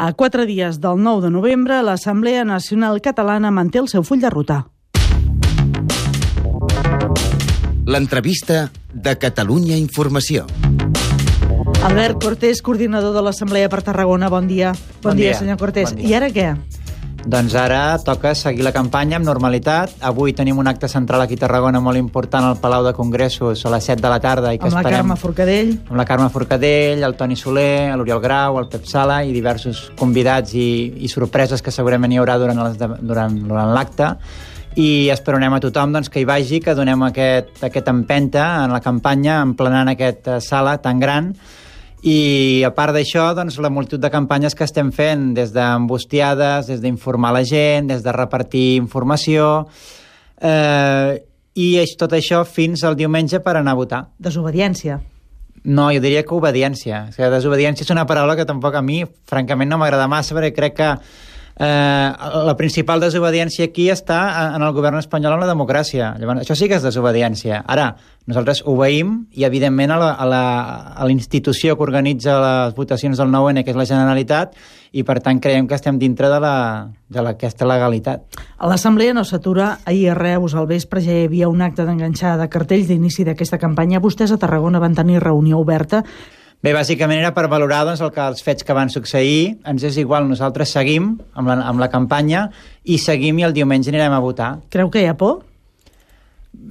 A quatre dies del 9 de novembre, l'Assemblea Nacional Catalana manté el seu full de ruta. L'entrevista de Catalunya Informació. Albert Cortés, coordinador de l'Assemblea per Tarragona, bon dia. Bon, Bon dia, dia. senyor Cortés. Bon dia. I ara què? Doncs ara toca seguir la campanya amb normalitat. Avui tenim un acte central aquí a Tarragona molt important al Palau de Congressos a les 7 de la tarda. I que Amb la esperem... Carme Forcadell. amb la Carme Forcadell, el Toni Soler, l'Oriol Grau, el Pep Sala i diversos convidats i, i sorpreses que segurament hi haurà durant les- durant, durant l'acte i esperonem a tothom doncs, que hi vagi, que donem aquest, aquest empenta en la campanya, emplenant aquesta sala tan gran i a part d'això, doncs, la multitud de campanyes que estem fent, des d'embustiades, des d'informar la gent, des de repartir informació, eh, i és tot això fins al diumenge per anar a votar. Desobediència. No, jo diria que obediència. O sigui, desobediència és una paraula que tampoc a mi, francament, no m'agrada massa, perquè crec que eh, la principal desobediència aquí està en el govern espanyol amb la democràcia. Llavors, això sí que és desobediència. Ara, nosaltres obeïm i, evidentment, a la, a la, institució que organitza les votacions del 9-N, que és la Generalitat, i, per tant, creiem que estem dintre de, la, de la, legalitat. A l'Assemblea no s'atura. Ahir a Reus, al vespre, ja hi havia un acte d'enganxada de cartells d'inici d'aquesta campanya. Vostès a Tarragona van tenir reunió oberta. Bé, bàsicament era per valorar doncs, el que, els fets que van succeir. Ens és igual, nosaltres seguim amb la, amb la campanya i seguim i el diumenge anirem a votar. Creu que hi ha por?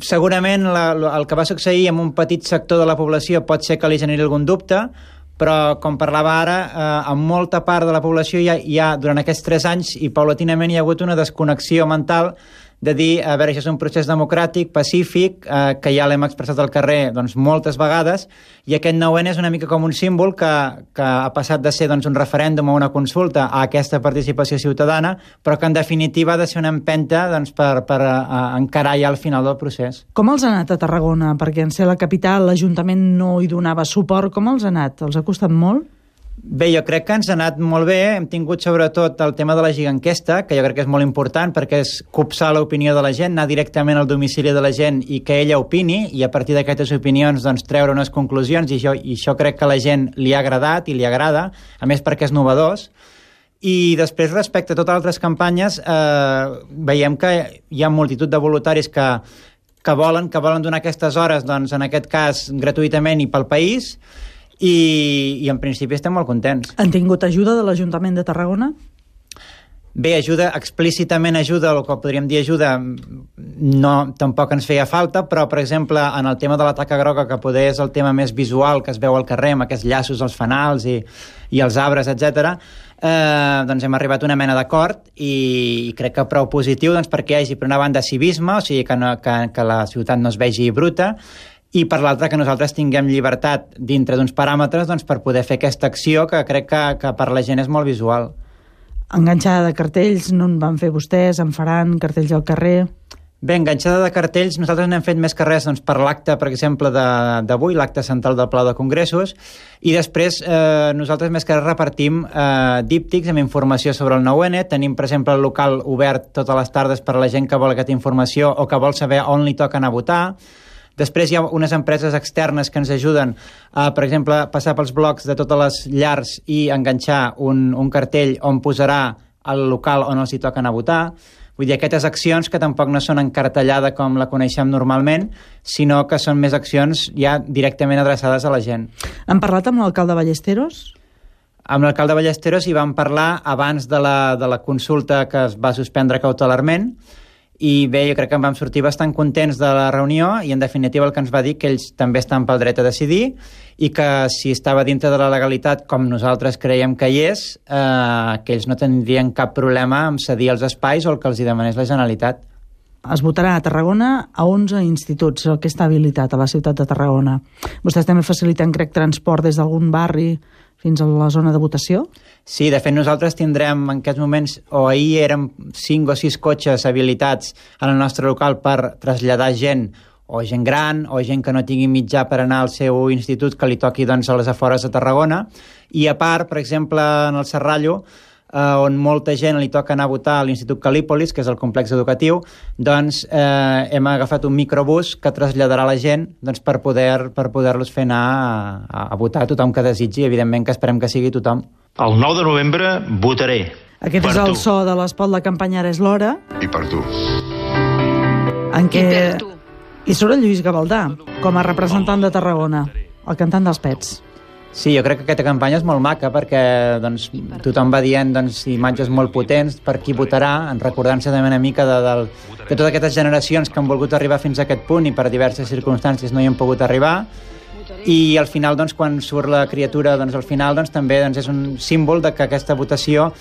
Segurament la, el que va succeir amb un petit sector de la població pot ser que li generi algun dubte, però, com parlava ara, eh, en molta part de la població hi ha, hi ha, durant aquests tres anys, i paulatinament hi ha hagut una desconnexió mental de dir, a veure, això és un procés democràtic, pacífic, eh, que ja l'hem expressat al carrer doncs, moltes vegades, i aquest 9 és una mica com un símbol que, que ha passat de ser doncs, un referèndum o una consulta a aquesta participació ciutadana, però que en definitiva ha de ser una empenta doncs, per, per eh, encarar ja el final del procés. Com els ha anat a Tarragona? Perquè en ser la capital l'Ajuntament no hi donava suport. Com els ha anat? Els ha costat molt? Bé, jo crec que ens ha anat molt bé. Hem tingut sobretot el tema de la giganquesta, que jo crec que és molt important perquè és copsar l'opinió de la gent, anar directament al domicili de la gent i que ella opini i a partir d'aquestes opinions doncs, treure unes conclusions i això, i això crec que a la gent li ha agradat i li agrada, a més perquè és novedós. I després, respecte a totes altres campanyes, eh, veiem que hi ha multitud de voluntaris que, que volen que volen donar aquestes hores, doncs, en aquest cas, gratuïtament i pel país, i, i en principi estem molt contents. Han tingut ajuda de l'Ajuntament de Tarragona? Bé, ajuda, explícitament ajuda, el que podríem dir ajuda, no, tampoc ens feia falta, però, per exemple, en el tema de la taca groga, que poder és el tema més visual que es veu al carrer, amb aquests llaços als fanals i, i els arbres, etc. Eh, doncs hem arribat a una mena d'acord i, i crec que prou positiu doncs, perquè hi hagi, per una banda, civisme, o sigui, que, no, que, que la ciutat no es vegi bruta, i per l'altra que nosaltres tinguem llibertat dintre d'uns paràmetres doncs, per poder fer aquesta acció que crec que, que per la gent és molt visual. Enganxada de cartells, no en van fer vostès, en faran cartells al carrer... Bé, enganxada de cartells, nosaltres n'hem fet més que res doncs, per l'acte, per exemple, d'avui, l'acte central del Pla de Congressos, i després eh, nosaltres més que res repartim eh, díptics amb informació sobre el 9-N, tenim, per exemple, el local obert totes les tardes per a la gent que vol aquesta informació o que vol saber on li toca anar a votar, Després hi ha unes empreses externes que ens ajuden a, per exemple, passar pels blocs de totes les llars i enganxar un, un cartell on posarà el local on els hi toca anar a votar. Vull dir, aquestes accions que tampoc no són encartellada com la coneixem normalment, sinó que són més accions ja directament adreçades a la gent. Han parlat amb l'alcalde Ballesteros? Amb l'alcalde Ballesteros hi vam parlar abans de la, de la consulta que es va suspendre cautelarment i bé, jo crec que en vam sortir bastant contents de la reunió i en definitiva el que ens va dir que ells també estan pel dret a decidir i que si estava dintre de la legalitat com nosaltres creiem que hi és, eh, que ells no tindrien cap problema en cedir els espais o el que els hi demanés la Generalitat. Es votarà a Tarragona a 11 instituts, el que està habilitat a la ciutat de Tarragona. Vostès també faciliten, crec, transport des d'algun barri fins a la zona de votació? Sí, de fet nosaltres tindrem en aquests moments, o ahir érem 5 o 6 cotxes habilitats en el nostre local per traslladar gent o gent gran o gent que no tingui mitjà per anar al seu institut que li toqui doncs, a les afores de Tarragona i a part, per exemple, en el Serrallo eh, on molta gent li toca anar a votar a l'Institut Calípolis, que és el complex educatiu, doncs eh, hem agafat un microbús que traslladarà la gent doncs, per poder per poder-los fer anar a, a, a votar a tothom que desitgi, evidentment que esperem que sigui tothom. El 9 de novembre votaré. Aquest per és el tu. so de l'espot La campanya ara és l'hora, I per tu. en què I per tu. hi surt el Lluís Gavaldà, com a representant de Tarragona, el cantant dels Pets. Sí, jo crec que aquesta campanya és molt maca perquè doncs, tothom va dient doncs, imatges molt potents per qui votarà, en recordant-se també una mica de, del, de totes aquestes generacions que han volgut arribar fins a aquest punt i per diverses circumstàncies no hi han pogut arribar i al final, doncs, quan surt la criatura, doncs, al final doncs, també doncs, és un símbol de que aquesta votació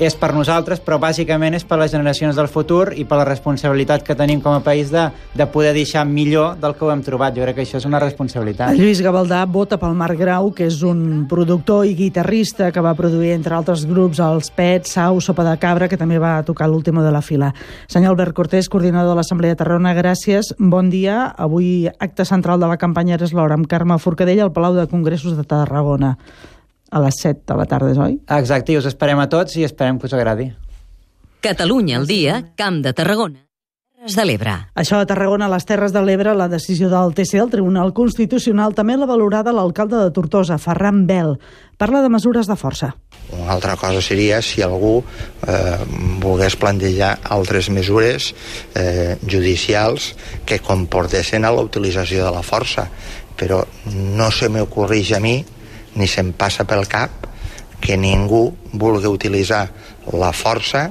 és per nosaltres, però bàsicament és per les generacions del futur i per la responsabilitat que tenim com a país de, de poder deixar millor del que ho hem trobat. Jo crec que això és una responsabilitat. El Lluís Gavaldà vota pel Marc Grau, que és un productor i guitarrista que va produir, entre altres grups, els Pets, Sau, Sopa de Cabra, que també va tocar l'última de la fila. Senyor Albert Cortés, coordinador de l'Assemblea de Tarragona, gràcies. Bon dia. Avui acte central de la campanya Eres l'hora amb Carme Forcadell al Palau de Congressos de Tarragona. A les 7 de la tarda, oi? Exacte, i us esperem a tots i esperem que us agradi. Catalunya al dia, Camp de Tarragona. Terres de l'Ebre. Això a Tarragona, a les Terres de l'Ebre, la decisió del TC, el Tribunal Constitucional, també l'ha valorada l'alcalde de Tortosa, Ferran Bel. Parla de mesures de força. Una altra cosa seria si algú eh, volgués plantejar altres mesures eh, judicials que comportessin a la utilització de la força, però no se m'ocorreix a mi ni se'm passa pel cap que ningú vulgui utilitzar la força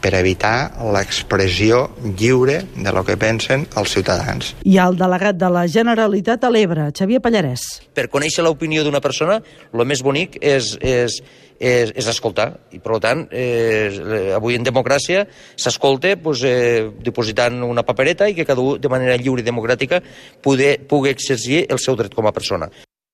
per evitar l'expressió lliure de lo que pensen els ciutadans. I el delegat de la Generalitat a l'Ebre, Xavier Pallarès. per conèixer l'opinió d'una persona, el més bonic és, és, és, és escoltar. I, per tant, eh, avui en democràcia s'escolta pues, eh, dipositant una papereta i que cada un, de manera lliure i democràtica, pugui, pugui exercir el seu dret com a persona.